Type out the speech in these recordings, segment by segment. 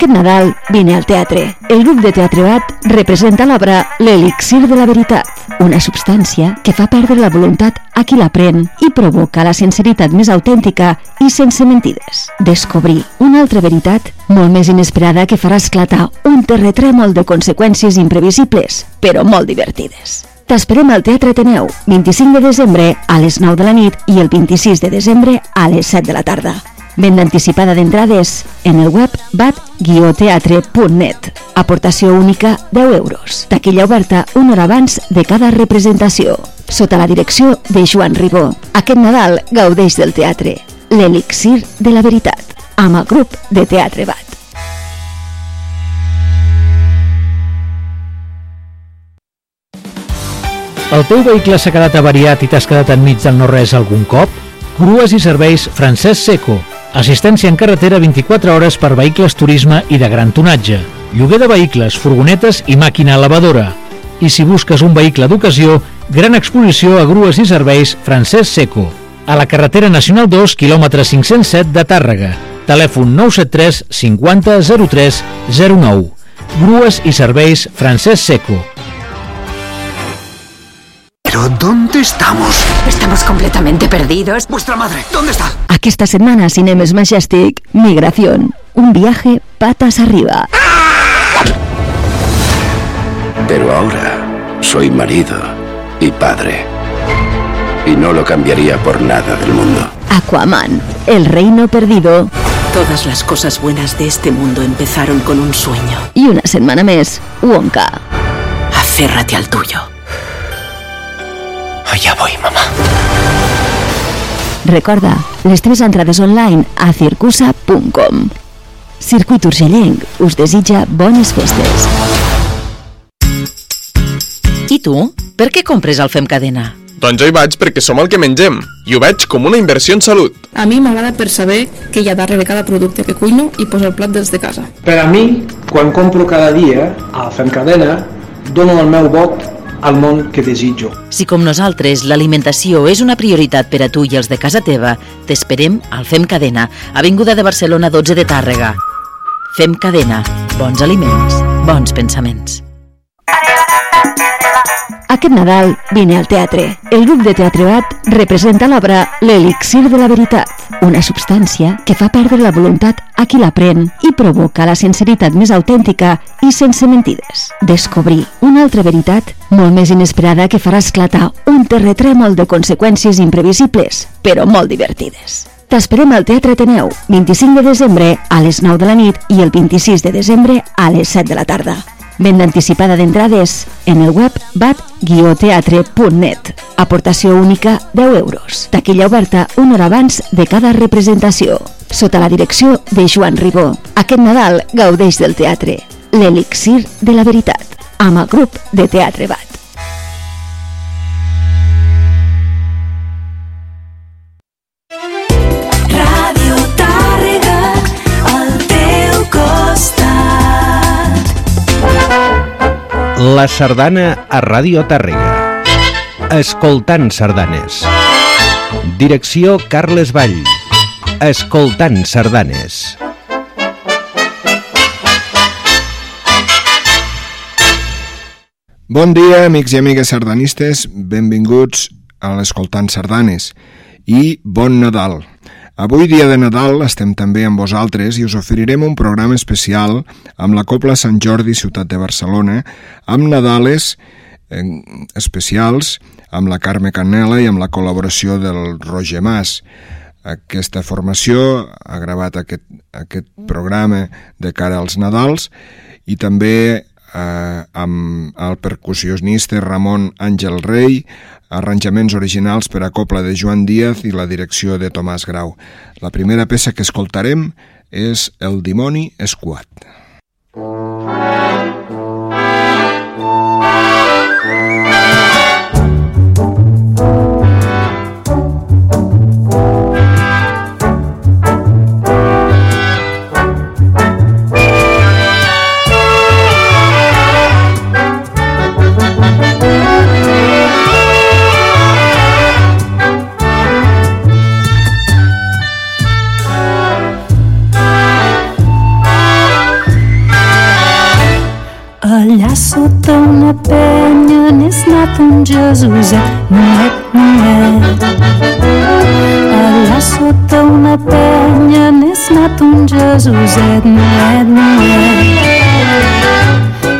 Aquest Nadal vine al teatre. El grup de Teatre Bat representa l'obra L'elixir de la veritat, una substància que fa perdre la voluntat a qui l'aprèn i provoca la sinceritat més autèntica i sense mentides. Descobrir una altra veritat molt més inesperada que farà esclatar un terratrèmol de conseqüències imprevisibles, però molt divertides. T'esperem al Teatre Ateneu, 25 de desembre a les 9 de la nit i el 26 de desembre a les 7 de la tarda. Venda anticipada d'entrades en el web bat-teatre.net. Aportació única 10 euros. Taquilla oberta una hora abans de cada representació. Sota la direcció de Joan Ribó. Aquest Nadal gaudeix del teatre. L'elixir de la veritat. Amb el grup de Teatre Bat. El teu vehicle s'ha quedat avariat i t'has quedat enmig del no-res algun cop? Grues i serveis Francesc Seco Assistència en carretera 24 hores per vehicles turisme i de gran tonatge. Lloguer de vehicles, furgonetes i màquina elevadora. I si busques un vehicle d'ocasió, gran exposició a grues i serveis Francesc Seco. A la carretera nacional 2, quilòmetre 507 de Tàrrega. Telèfon 973 50 03 09. Grues i serveis Francesc Seco. ¿Pero dónde estamos? Estamos completamente perdidos. ¡Vuestra madre! ¿Dónde está? Aquesta setmana Cinemes Majestic, Migración. Un viaje patas arriba. Pero ahora soy marido y padre. Y no lo cambiaría por nada del mundo. Aquaman, el reino perdido. Todas las cosas buenas de este mundo empezaron con un sueño. I una setmana més, Wonka. Aférrate al tuyo. Allá voy, mamá. Recorda, les teves entrades online a circusa.com. Circuit Urgellenc us desitja bones festes. I tu? Per què compres al Fem Cadena? Doncs jo hi vaig perquè som el que mengem i ho veig com una inversió en salut. A mi m'agrada per saber què hi ha darrere cada producte que cuino i poso el plat des de casa. Per a mi, quan compro cada dia a Fem Cadena, dono el meu vot al món que desitjo. Si com nosaltres l'alimentació és una prioritat per a tu i els de casa teva, t'esperem al Fem Cadena, Avinguda de Barcelona 12 de Tàrrega. Fem Cadena. Bons aliments, bons pensaments. Aquest Nadal vine al teatre. El grup de Teatre Bat representa l'obra L'elixir de la veritat, una substància que fa perdre la voluntat a qui l'aprèn i provoca la sinceritat més autèntica i sense mentides. Descobrir una altra veritat molt més inesperada que farà esclatar un terratrèmol de conseqüències imprevisibles, però molt divertides. T'esperem al Teatre Ateneu, 25 de desembre a les 9 de la nit i el 26 de desembre a les 7 de la tarda. Venda anticipada d'entrades en el web bat-teatre.net. Aportació única 10 euros. Taquilla oberta una hora abans de cada representació. Sota la direcció de Joan Ribó. Aquest Nadal gaudeix del teatre. L'elixir de la veritat. Amb el grup de Teatre Bat. La sardana a Ràdio Tàrrega. Escoltant sardanes. Direcció Carles Vall. Escoltant sardanes. Bon dia, amics i amigues sardanistes, benvinguts a l'Escoltant Sardanes i bon Nadal. Avui, dia de Nadal, estem també amb vosaltres i us oferirem un programa especial amb la Copla Sant Jordi, ciutat de Barcelona, amb Nadales eh, especials, amb la Carme Canela i amb la col·laboració del Roger Mas. Aquesta formació ha gravat aquest, aquest programa de cara als Nadals i també eh, amb el percussionista Ramon Àngel Rey, arranjaments originals per a copla de Joan Díaz i la direcció de Tomàs Grau. La primera peça que escoltarem és El dimoni escuat. Mm -hmm. Penya n'és nat un Jesuset, nuet, nuet. Allà sota una penya n'és nat un Jesuset, nuet, nuet.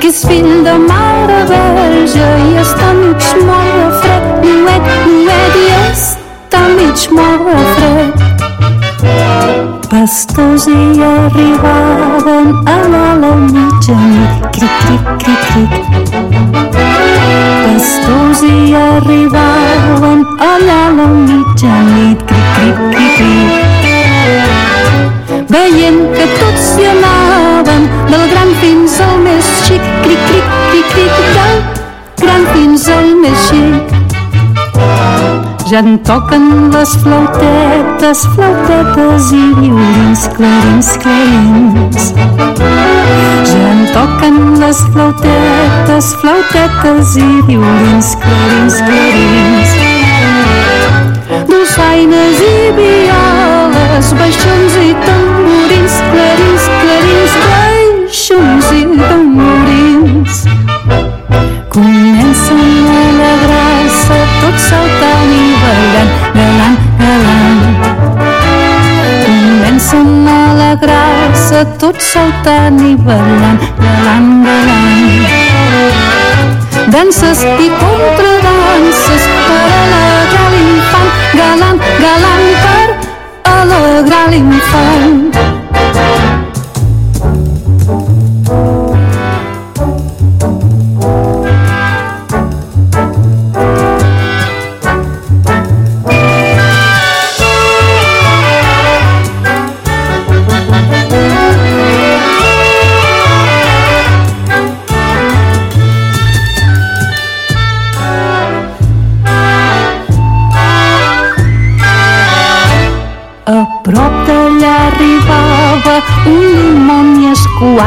Que és fill de mare verge i està mig mort de fred, nuet, nuet, i està mig mort de fred. Pastors hi arribaven a la mitjanit, cric, cric, cric, cric. Hi arribaven allà a la mitjanit, cric, cric, cric, cric. Veient que tots s'hi anaven, del gran fins al més xic, cric, cric, cric, cric, del gran fins al més xic. Ja en toquen les flautetes, flautetes i violins, clarins, clarins. Ja en toquen les flautetes, flautetes i violins, clarins, clarins. Dolçaines i violes, baixons i tamborins, clarins, clarins, baixons i tamborins. Comencen alegrar-se tots saltant i ballant, galant, galant. Danses i contradanses per alegrar l'infant, galant, galant per alegrar l'infant.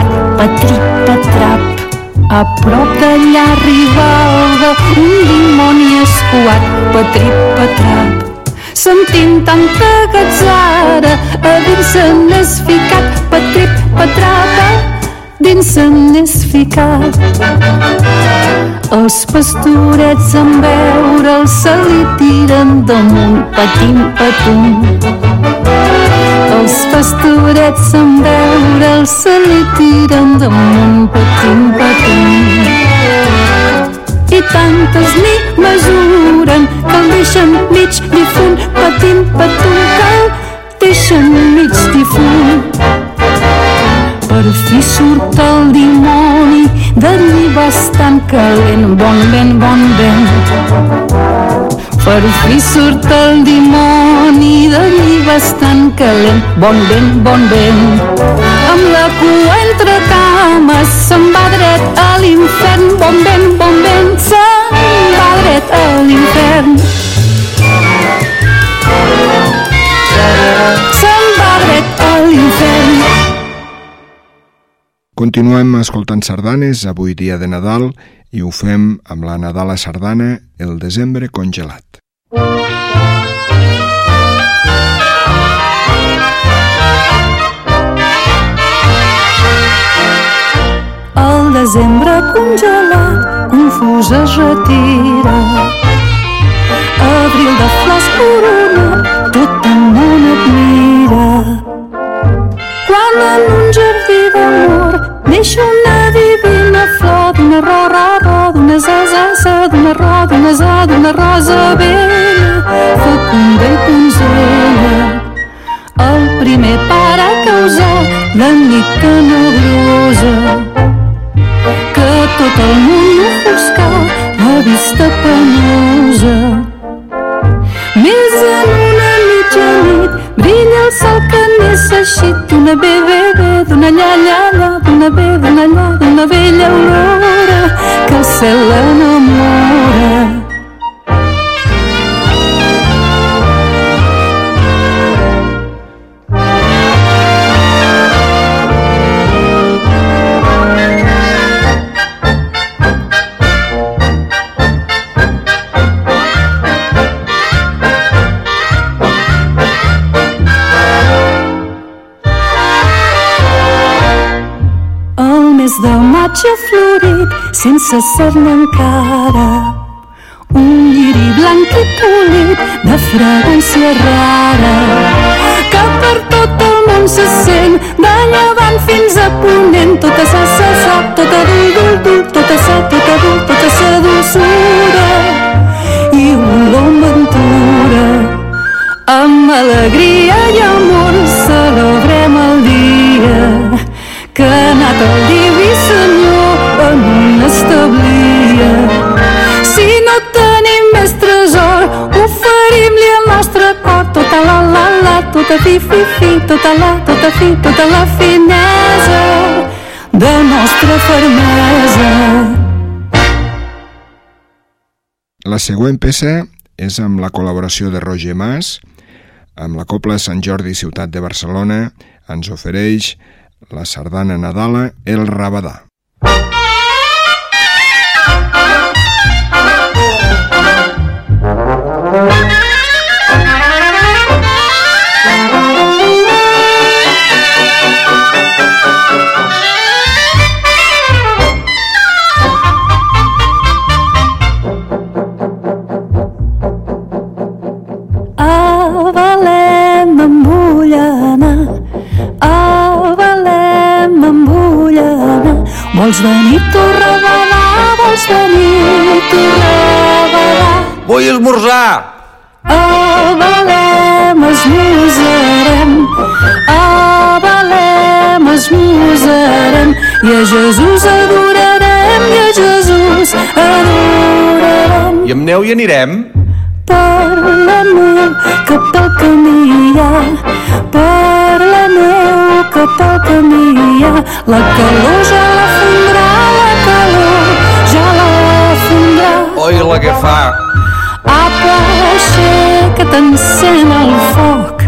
Escuat, patrip, patrap. A prop d'allà arribava un dimoni escuat, patrip, patrap. Sentint tanta gatzara, a dins se n'és ficat, patrip, patrapa, dins se n'és ficat. Els pastorets en veure'l se li tiren damunt, patim, patum. Els pastorets en veure'l se li tiren damunt, patim, patim. I tantes li mesuren que el deixen mig difunt, patim, patum, que el deixen mig difunt. Per fi surt el dimoni d'allí bastant calent, bon vent, bon vent. Per fi surt el dimoni d'allí bastant calent, bon vent, bon vent. Amb la cua entre cames se'n va dret a l'infern, bon vent, bon vent, se'n va dret a l'infern. Se'n va dret a l'infern. Continuem escoltant sardanes, avui dia de Nadal, i ho fem amb la Nadala sardana El desembre congelat. El desembre congelat, confús es retira. Abril de flors corona, tot el món et mira. Quan en un jardí d'amor neix una divina flor d'una rosa, d'una zazassa, d'una rosa, d'una za, d'una rosa vella, sense ser-ne encara. Un lliri blanc i polit de fragància rara que per tot el món se sent de llevant fins a ponent. Tota sa sa sa tota dul dul dul tota sa tota dul tota sa dulçura i olor ventura amb alegria tota fi fi fi tota la tota fi tota la finesa de nostra fermesa La següent peça és amb la col·laboració de Roger Mas, amb la Copla Sant Jordi Ciutat de Barcelona, ens ofereix la sardana Nadala El Rabadà. A Vols venir revelar, vols venir revelar. Vull esmorzar! A Valem esmorzarem, a Valem esmorzarem, i a Jesús adorarem, i a Jesús adorarem. I amb neu hi anirem? Per la neu que pel camí hi ha, per la neu que pel camí hi ha, la calor ja la que fa! Apa, aixeca't, encén el foc.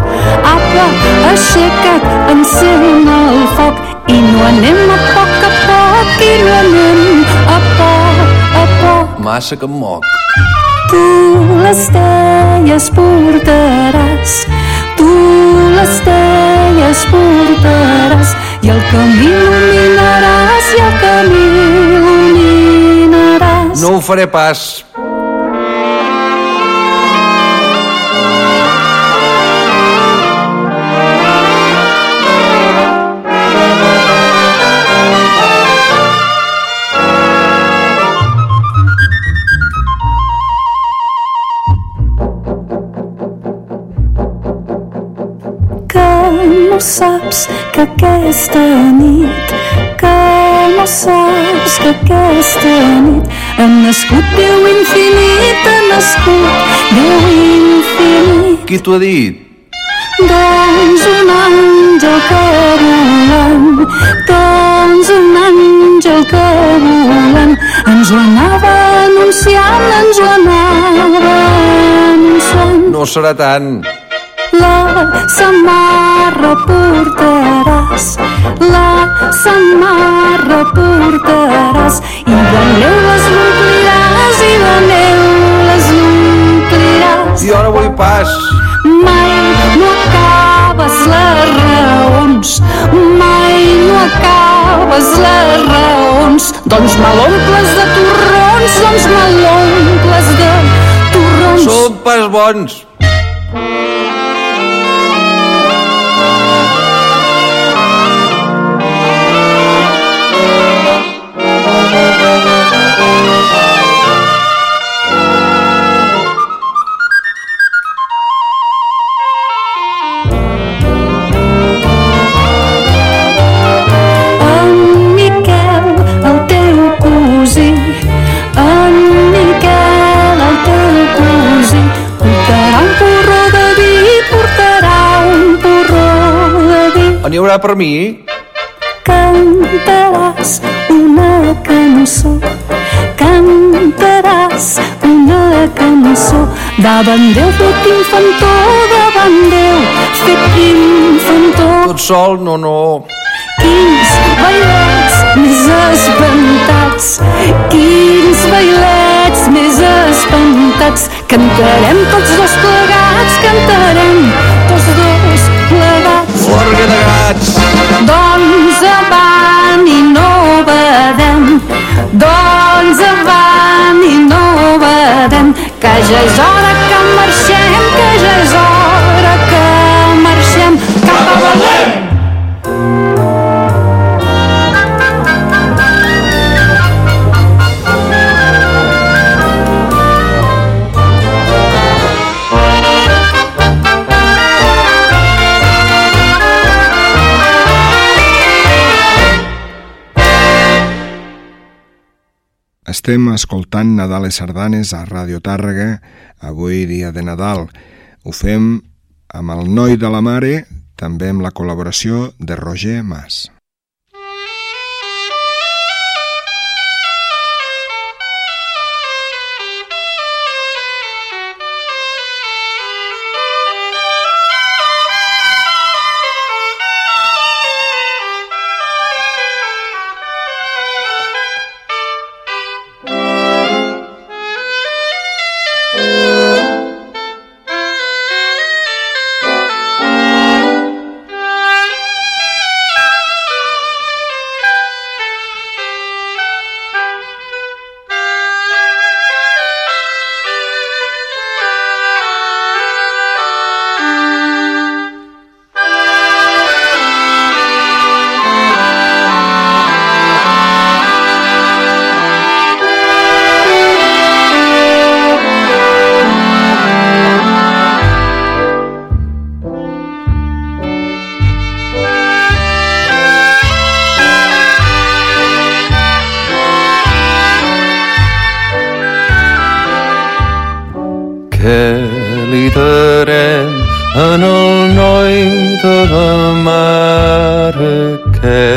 Apa, aixeca't, encén el foc. I no anem a poc a poc, i no anem a poc a poc. Massa que em moc. Tu les teies portaràs, tu les teies portaràs, i el camí il·luminaràs, i el camí il·luminaràs. No ho faré pas. Que no saps que aquesta nit, que no saps que aquesta nit ha nascut Déu infinit, ha nascut Déu infinit. Qui t'ho ha dit? Doncs un àngel que volant, doncs un àngel que volant, ens ho anava anunciant, ens ho anava anunciant. No serà tant. La samarra portaràs, la samarra portaràs, i de neu les ompliràs, i de neu les ompliràs. Jo no vull pas. Mai no acabes les raons, mai no acabes les raons, doncs me l'omples de torrons, doncs me l'omples de torrons. Som pas bons. N'hi haurà per mi? Cantaràs una cançó, cantaràs una cançó, davant Déu fet infantó, davant Déu fet infantó. Tot sol? No, no. Quins bailets més espantats, quins bailets més espantats, cantarem tots dos plegats, cantarem Doncs avant i no vedem, que ja és hora que Estem escoltant Nadal i Sardanes a Ràdio Tàrrega, avui dia de Nadal. Ho fem amb el Noi de la Mare, també amb la col·laboració de Roger Mas. Què li darem en el noi de la mare? Què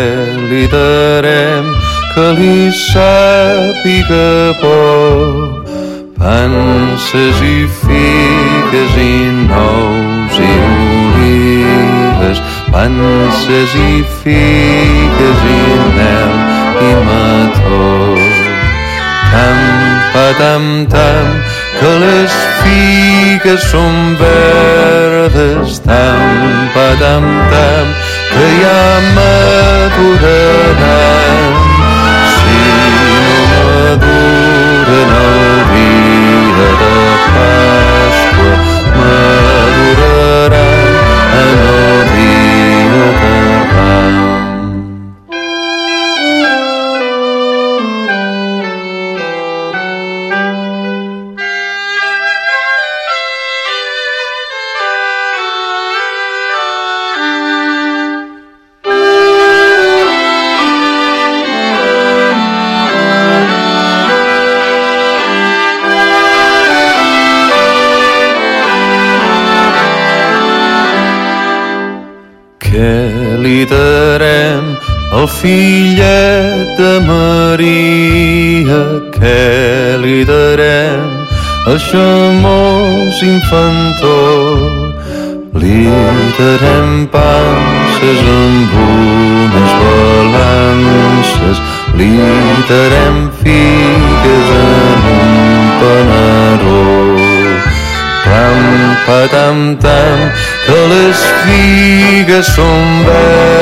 li darem que li sàpiga bo? Panses i figues i nous i olives, panses i figues i mel i mató. Tam, patam, tam, que les figues són verdes, tam, patam, tam, que ja maduraran. Al fillet de Maria? Què li darem al xamós infantó? Li darem panses amb unes balances, li darem figues en un panaró. Tam, patam, tam, que les figues són verdes,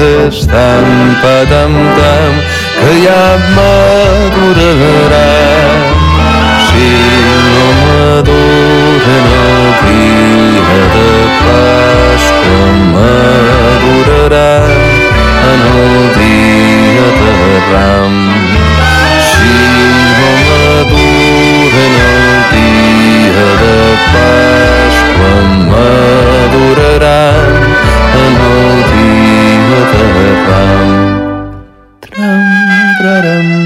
tam, patam, tam, que ja maduraran. Si no maduren el dia de Pasqua, maduraran en el dia de Ram. Si no maduren el dia de Pasqua, maduraran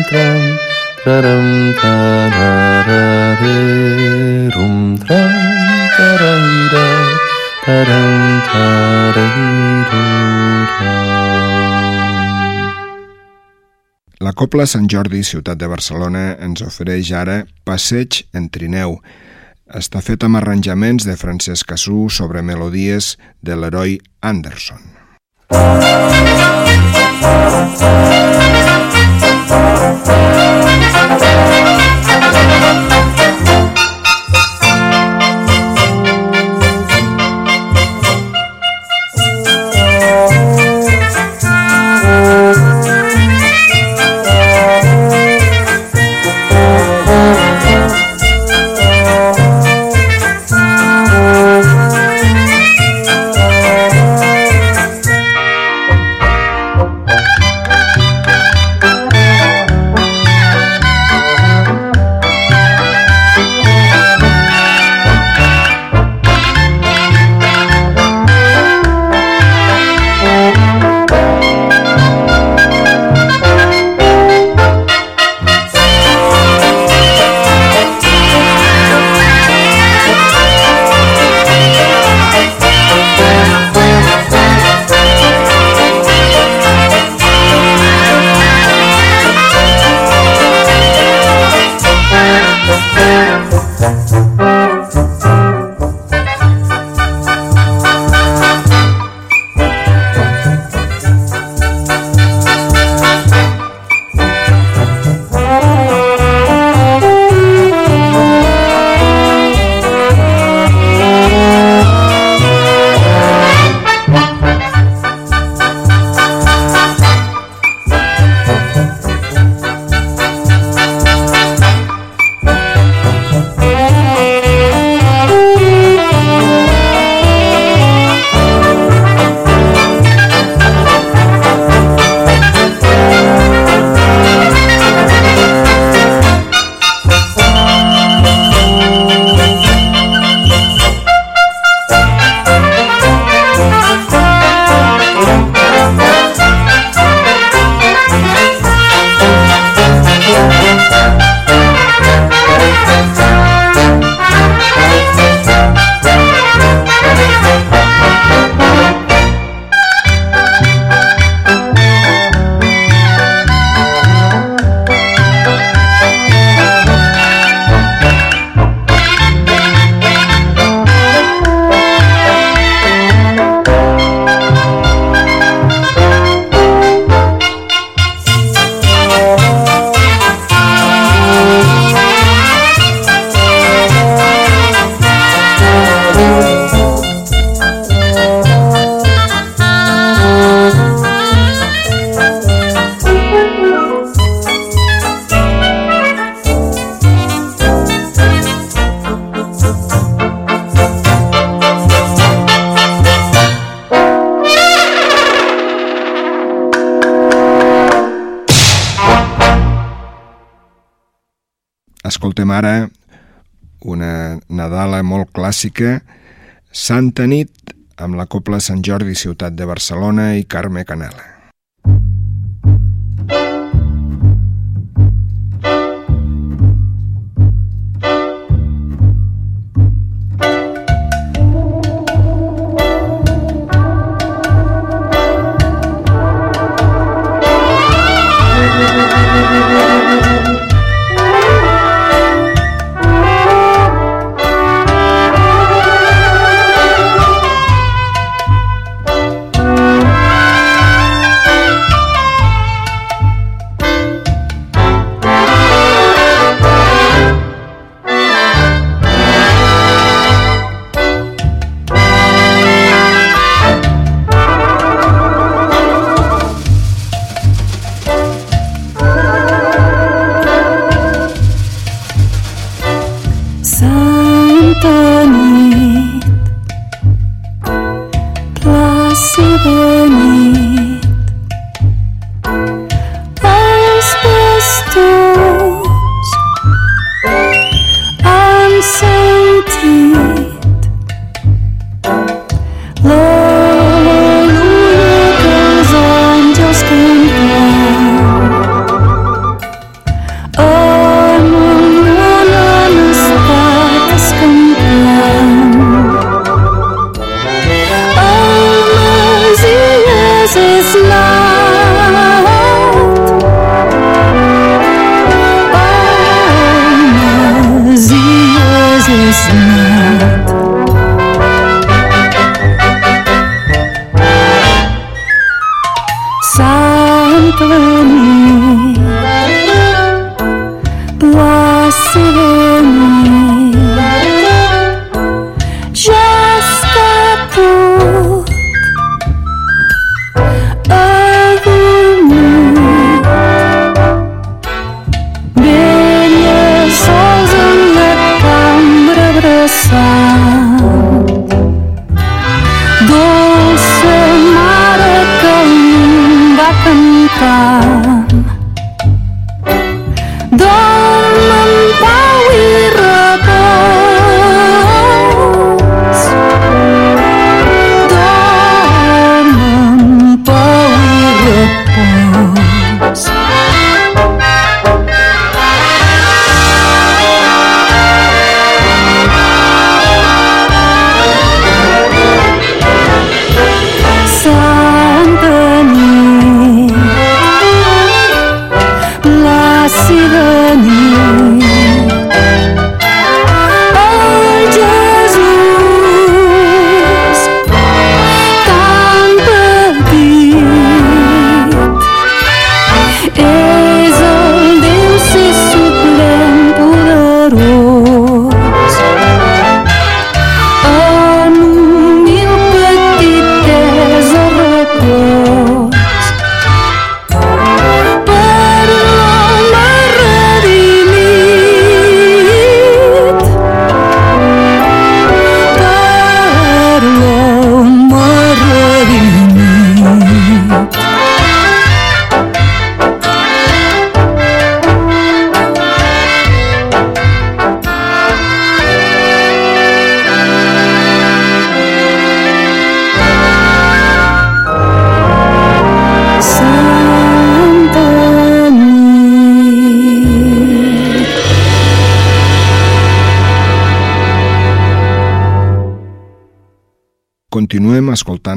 tram, traram, tarararerum, tram, taraira, taram. La Copla Sant Jordi, ciutat de Barcelona, ens ofereix ara Passeig en trineu. Està fet amb arranjaments de Francesc Cassú sobre melodies de l'heroi Anderson. Thank ara una Nadala molt clàssica, Santa nit, amb la Copla Sant Jordi Ciutat de Barcelona i Carme Canela.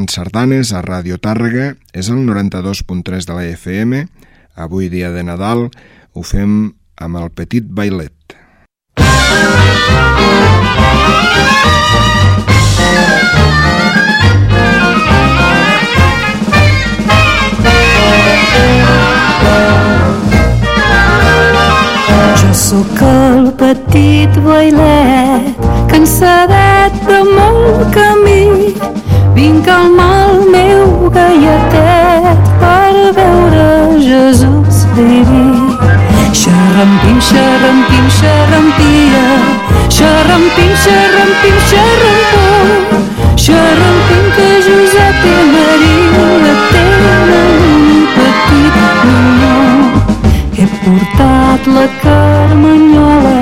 Escoltant sardanes a Radio Tàrrega, és el 92.3 de la FM. Avui, dia de Nadal, ho fem amb el Petit Bailet. Jo sóc el petit bailet, cansadet de molt camí, Vinc al mal meu gaietet per veure Jesús vivir. Xerrampim, xerrampim, xerrampia, xerrampim, xerrampim, xerrampó, xerrampim que Josep i Maria tenen un petit minyó. He portat la carmanyola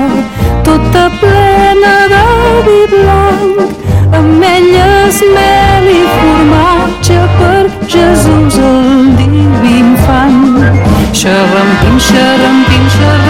tota plena d'avi blanc, ametlles més Shepherd, Jesús, el diví infant. Xerrampint, xerrampint, xerrampint,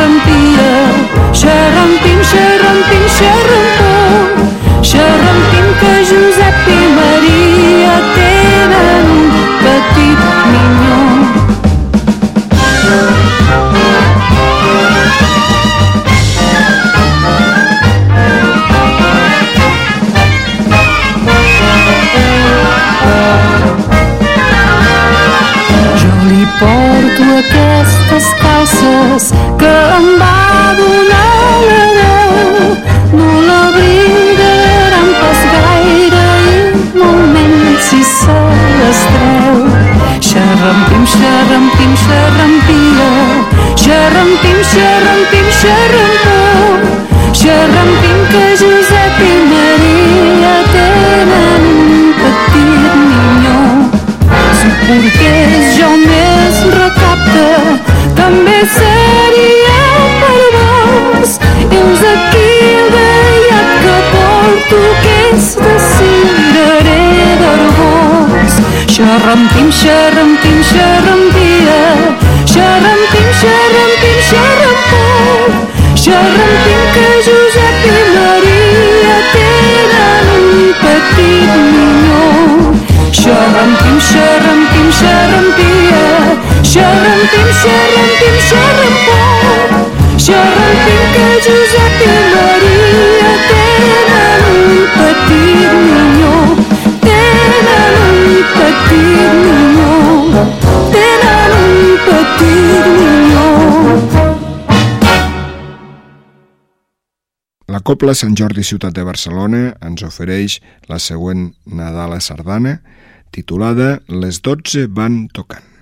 Copla Sant Jordi Ciutat de Barcelona ens ofereix la següent Nadala Sardana, titulada Les 12 van tocant.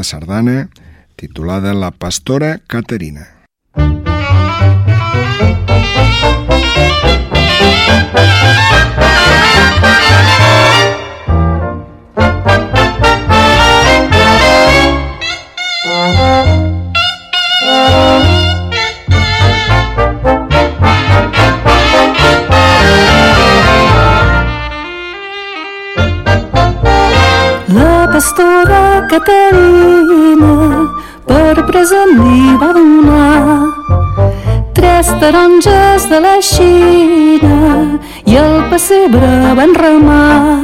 Altra Nadal a sardana titulada La pastora Caterina. La pessebre van remar.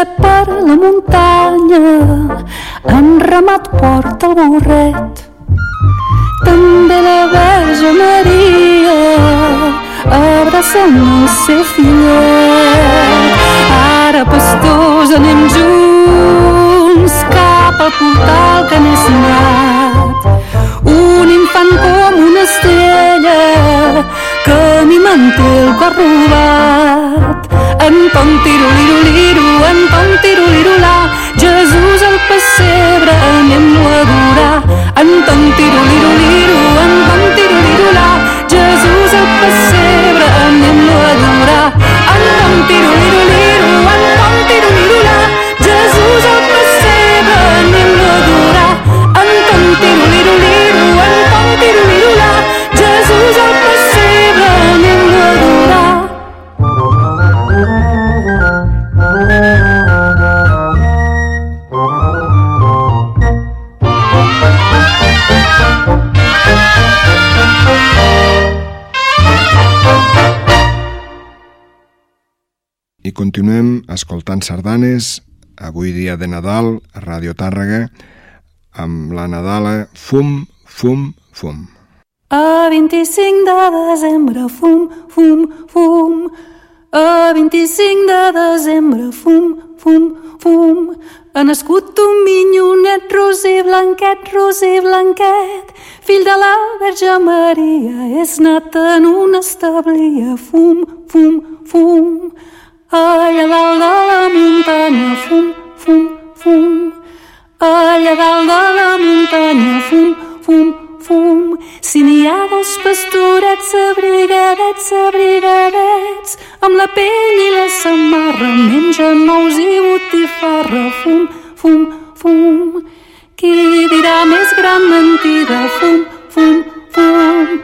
Josep per la muntanya, en ramat porta el burret. També la Verge Maria abraçant el seu fillet. Ara, pastors, anem junts cap al portal que n'és nat. Un infant com una estrella que mi manté el cor robat. Anton tiroliroliru, Anton tirolirolà, Jesús al pessebre anem-lo a adorar. Anton tiroliroliru, Anton sardanes, avui dia de Nadal, a Ràdio Tàrrega, amb la Nadala Fum, Fum, Fum. A 25 de desembre, fum, fum, fum. A 25 de desembre, fum, fum, fum. Ha nascut un minyonet roser blanquet, roser blanquet. Fill de la Verge Maria, és nat en una establia. Fum, fum, fum. Allà dalt de la muntanya, fum, fum, fum. Allà dalt de la muntanya, fum, fum, fum. Si n'hi ha dos pastorets abrigadets, abrigadets, amb la pell i la samarra mengen nous i botifarra, fum, fum, fum. Qui dirà més gran mentida, fum, fum, fum.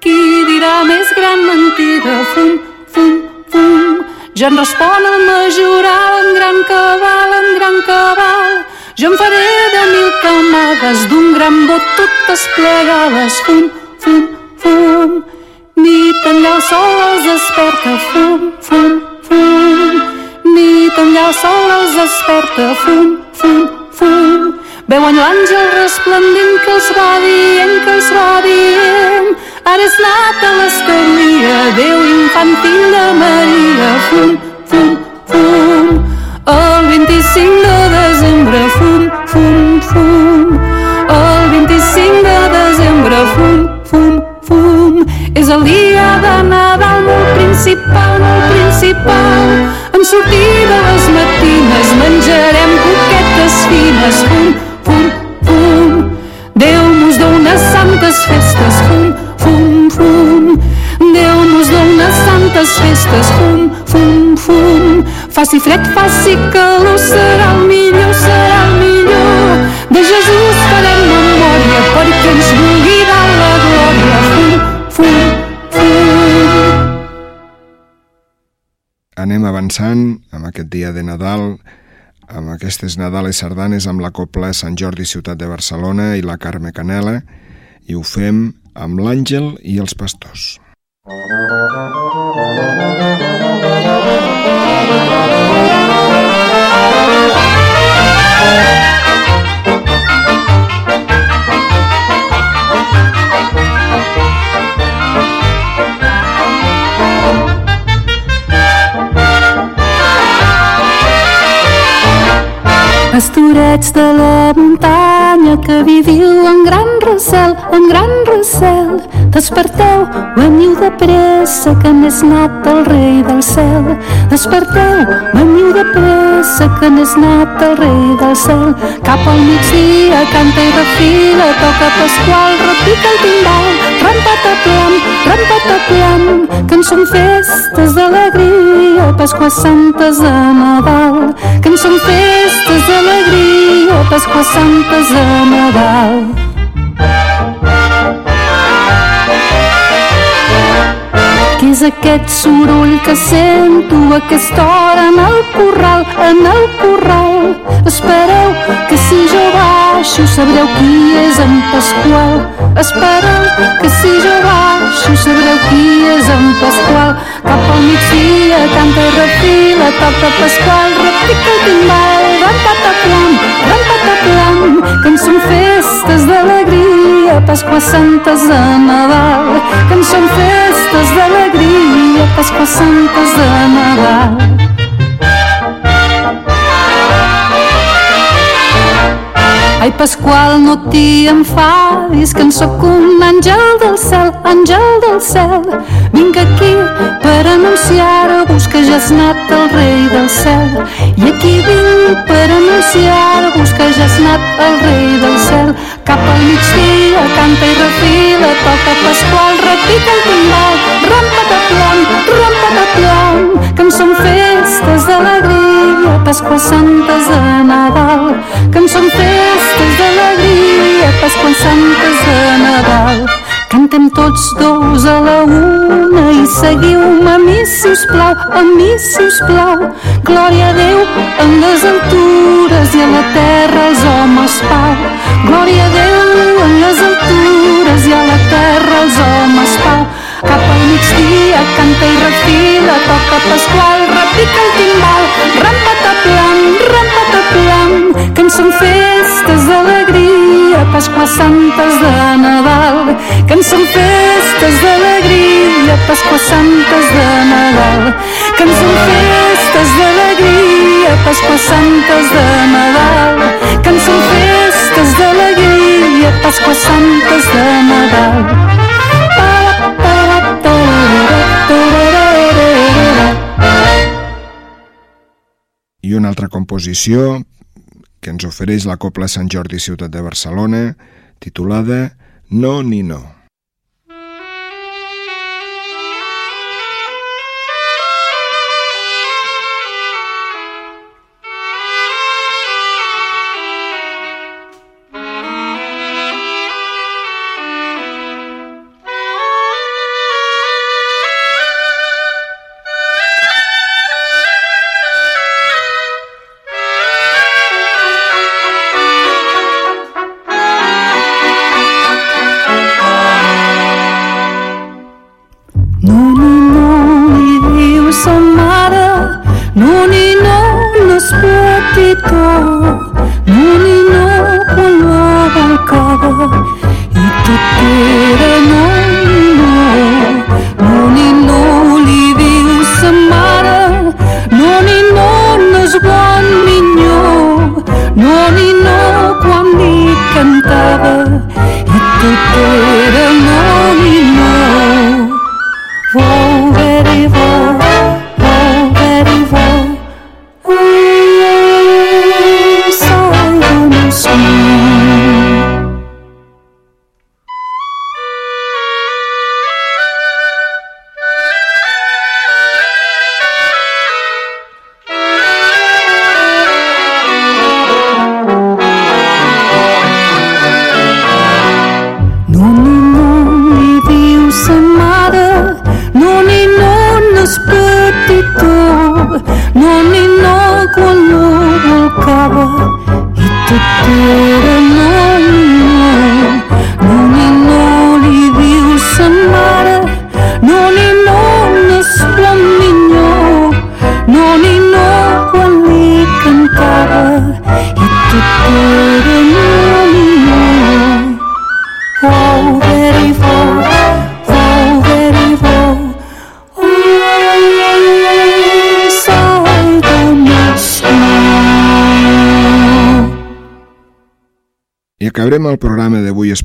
Qui dirà més gran mentida, fum, fum, fum. Ja en respon el majoral amb gran cabal, amb gran cabal. Jo em faré de mil camades d'un gran bot totes plegades. Fum, fum, fum. Nit enllà el sol els desperta. Fum, fum, fum. nit allà el sol els desperta. Fum, fum, fum. Veuen l'àngel resplendent que els va dient, que els va dient. Ara és nat a l'establia, Déu infant fill de Maria. Fum, fum, fum. El 25 de desembre, fum, fum, fum. El 25 de desembre, fum, fum, fum. És el dia de Nadal molt principal, molt principal. En sortir de les matines menjarem coquetes fines, fum. Faci fred, faci calor, serà el millor, serà el millor. De Jesús farem memòria perquè ens vulgui dar la glòria, fum, fum, fum. Anem avançant amb aquest dia de Nadal, amb aquestes Nadales sardanes amb la Copla Sant Jordi Ciutat de Barcelona i la Carme Canela, i ho fem amb l'Àngel i els pastors. Pastorets de la muntanya que viviu en gran recel, en gran recel. Desperteu, veniu de pressa que n'és nat el rei del cel. Desperteu, veniu de pressa que n'és nat el rei del cel. Cap al migdia canta i refila, toca Pasqual, repica el timbal. Rampataplam, rampataplam, que en són festes d'alegria, Pasqua Santes de Nadal. Que en són festes d'alegria, Pasqua Santes de Nadal. És aquest soroll que sento a aquesta hora en el corral, en el corral? Espereu que si jo baixo sabreu qui és en Pasqual. Espereu que si jo baixo sabreu qui és en Pasqual. Cap al migdia canta i refila, toca Pasqual, repica el timbal, rampataplam, rampataplam, que en són festes d'alegria, Pasqua Santes de Nadal, que en són festes d'alegria, Pasqua Santes de Nadal. Ai, Pasqual, no t'hi enfadis, que en sóc un àngel del cel, àngel del cel. Vinc aquí per anunciar-vos que ja has anat el rei del cel. I aquí vinc per anunciar-vos que ja has anat el rei tots dos a la una i seguiu-me a mi, sisplau, a mi, sisplau. Glòria a Déu en les altures i a la terra els homes pau. Glòria a Déu en les altures i a la terra els homes pau. Cap al migdia canta i refila, toca Pasqual, repica el timbal, rampataplam, rampataplam, que en són festes Pasqua Santes de Nadal, que en són festes d'alegria, Pasqua Santes de Nadal, que en són festes d'alegria, Pasqua Santes de Nadal, que en són festes d'alegria, Pasqua Santes de Nadal. I una altra composició ens ofereix la Copla Sant Jordi Ciutat de Barcelona, titulada No ni no.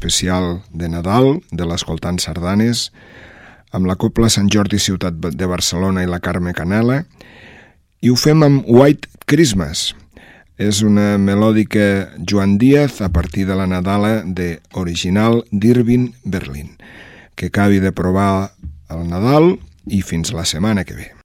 Especial de Nadal, de l'Escoltant Sardanes, amb la Copla Sant Jordi Ciutat de Barcelona i la Carme Canela, i ho fem amb White Christmas. És una melòdica Joan Díaz a partir de la Nadala de original d'Irving Berlin. Que acabi de provar el Nadal i fins la setmana que ve.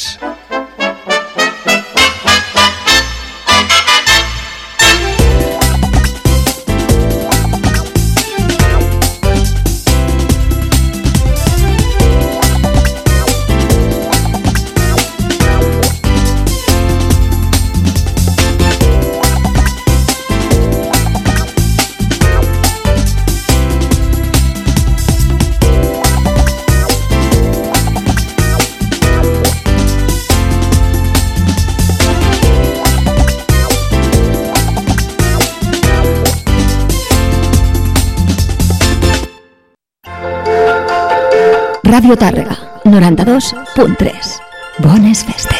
Radio 92.3. Bones festes.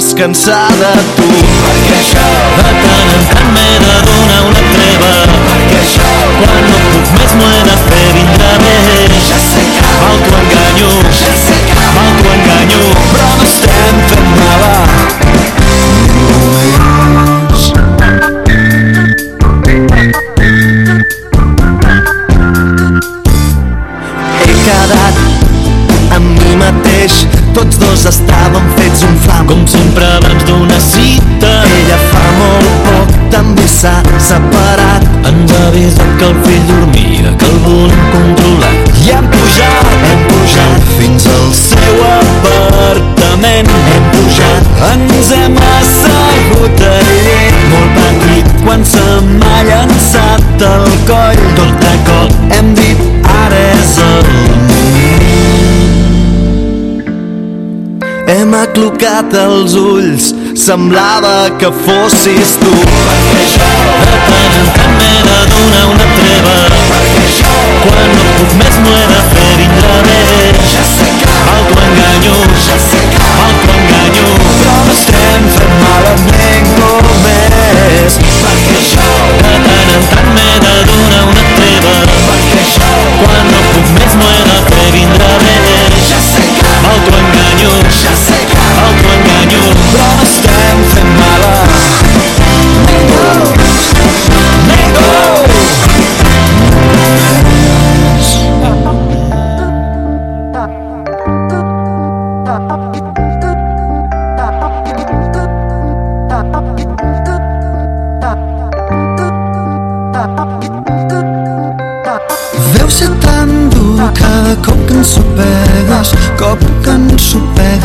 descansar de tu. mirat als ulls semblava que fossis tu. Perquè jo de tant en tant m'he de donar una treva. Perquè jo quan no puc més m'ho he de fer vindre bé Ja sé que enganyo ja sé que autoenganyo. Però m'estem fent malament com és. Perquè jo de tant en tant m'he de donar una treva. Perquè jo quan no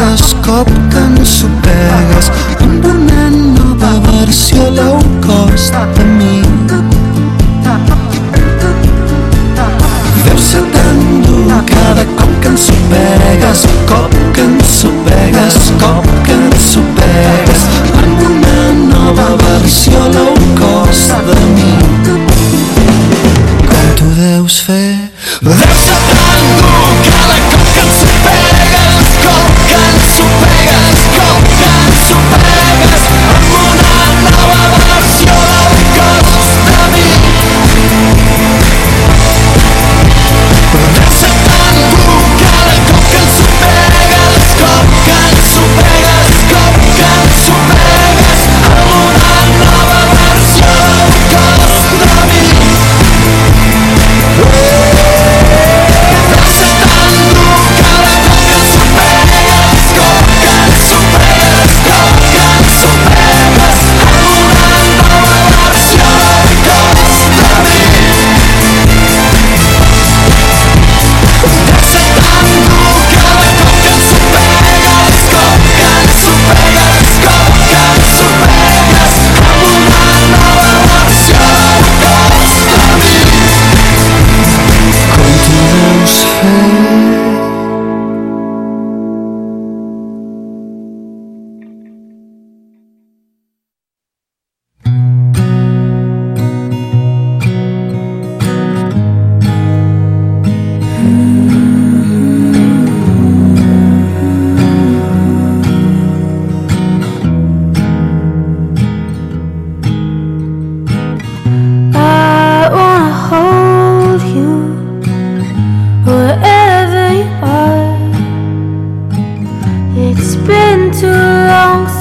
cas cop que ens sopegues amb una nova versió low cost de mi. Deu ser tan dur cada cop que ens sopegues, cop que ens sopegues, cop que ens sopegues amb una nova versió low cost de mi. Com tu deus fer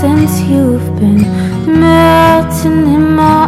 since you've been melting in my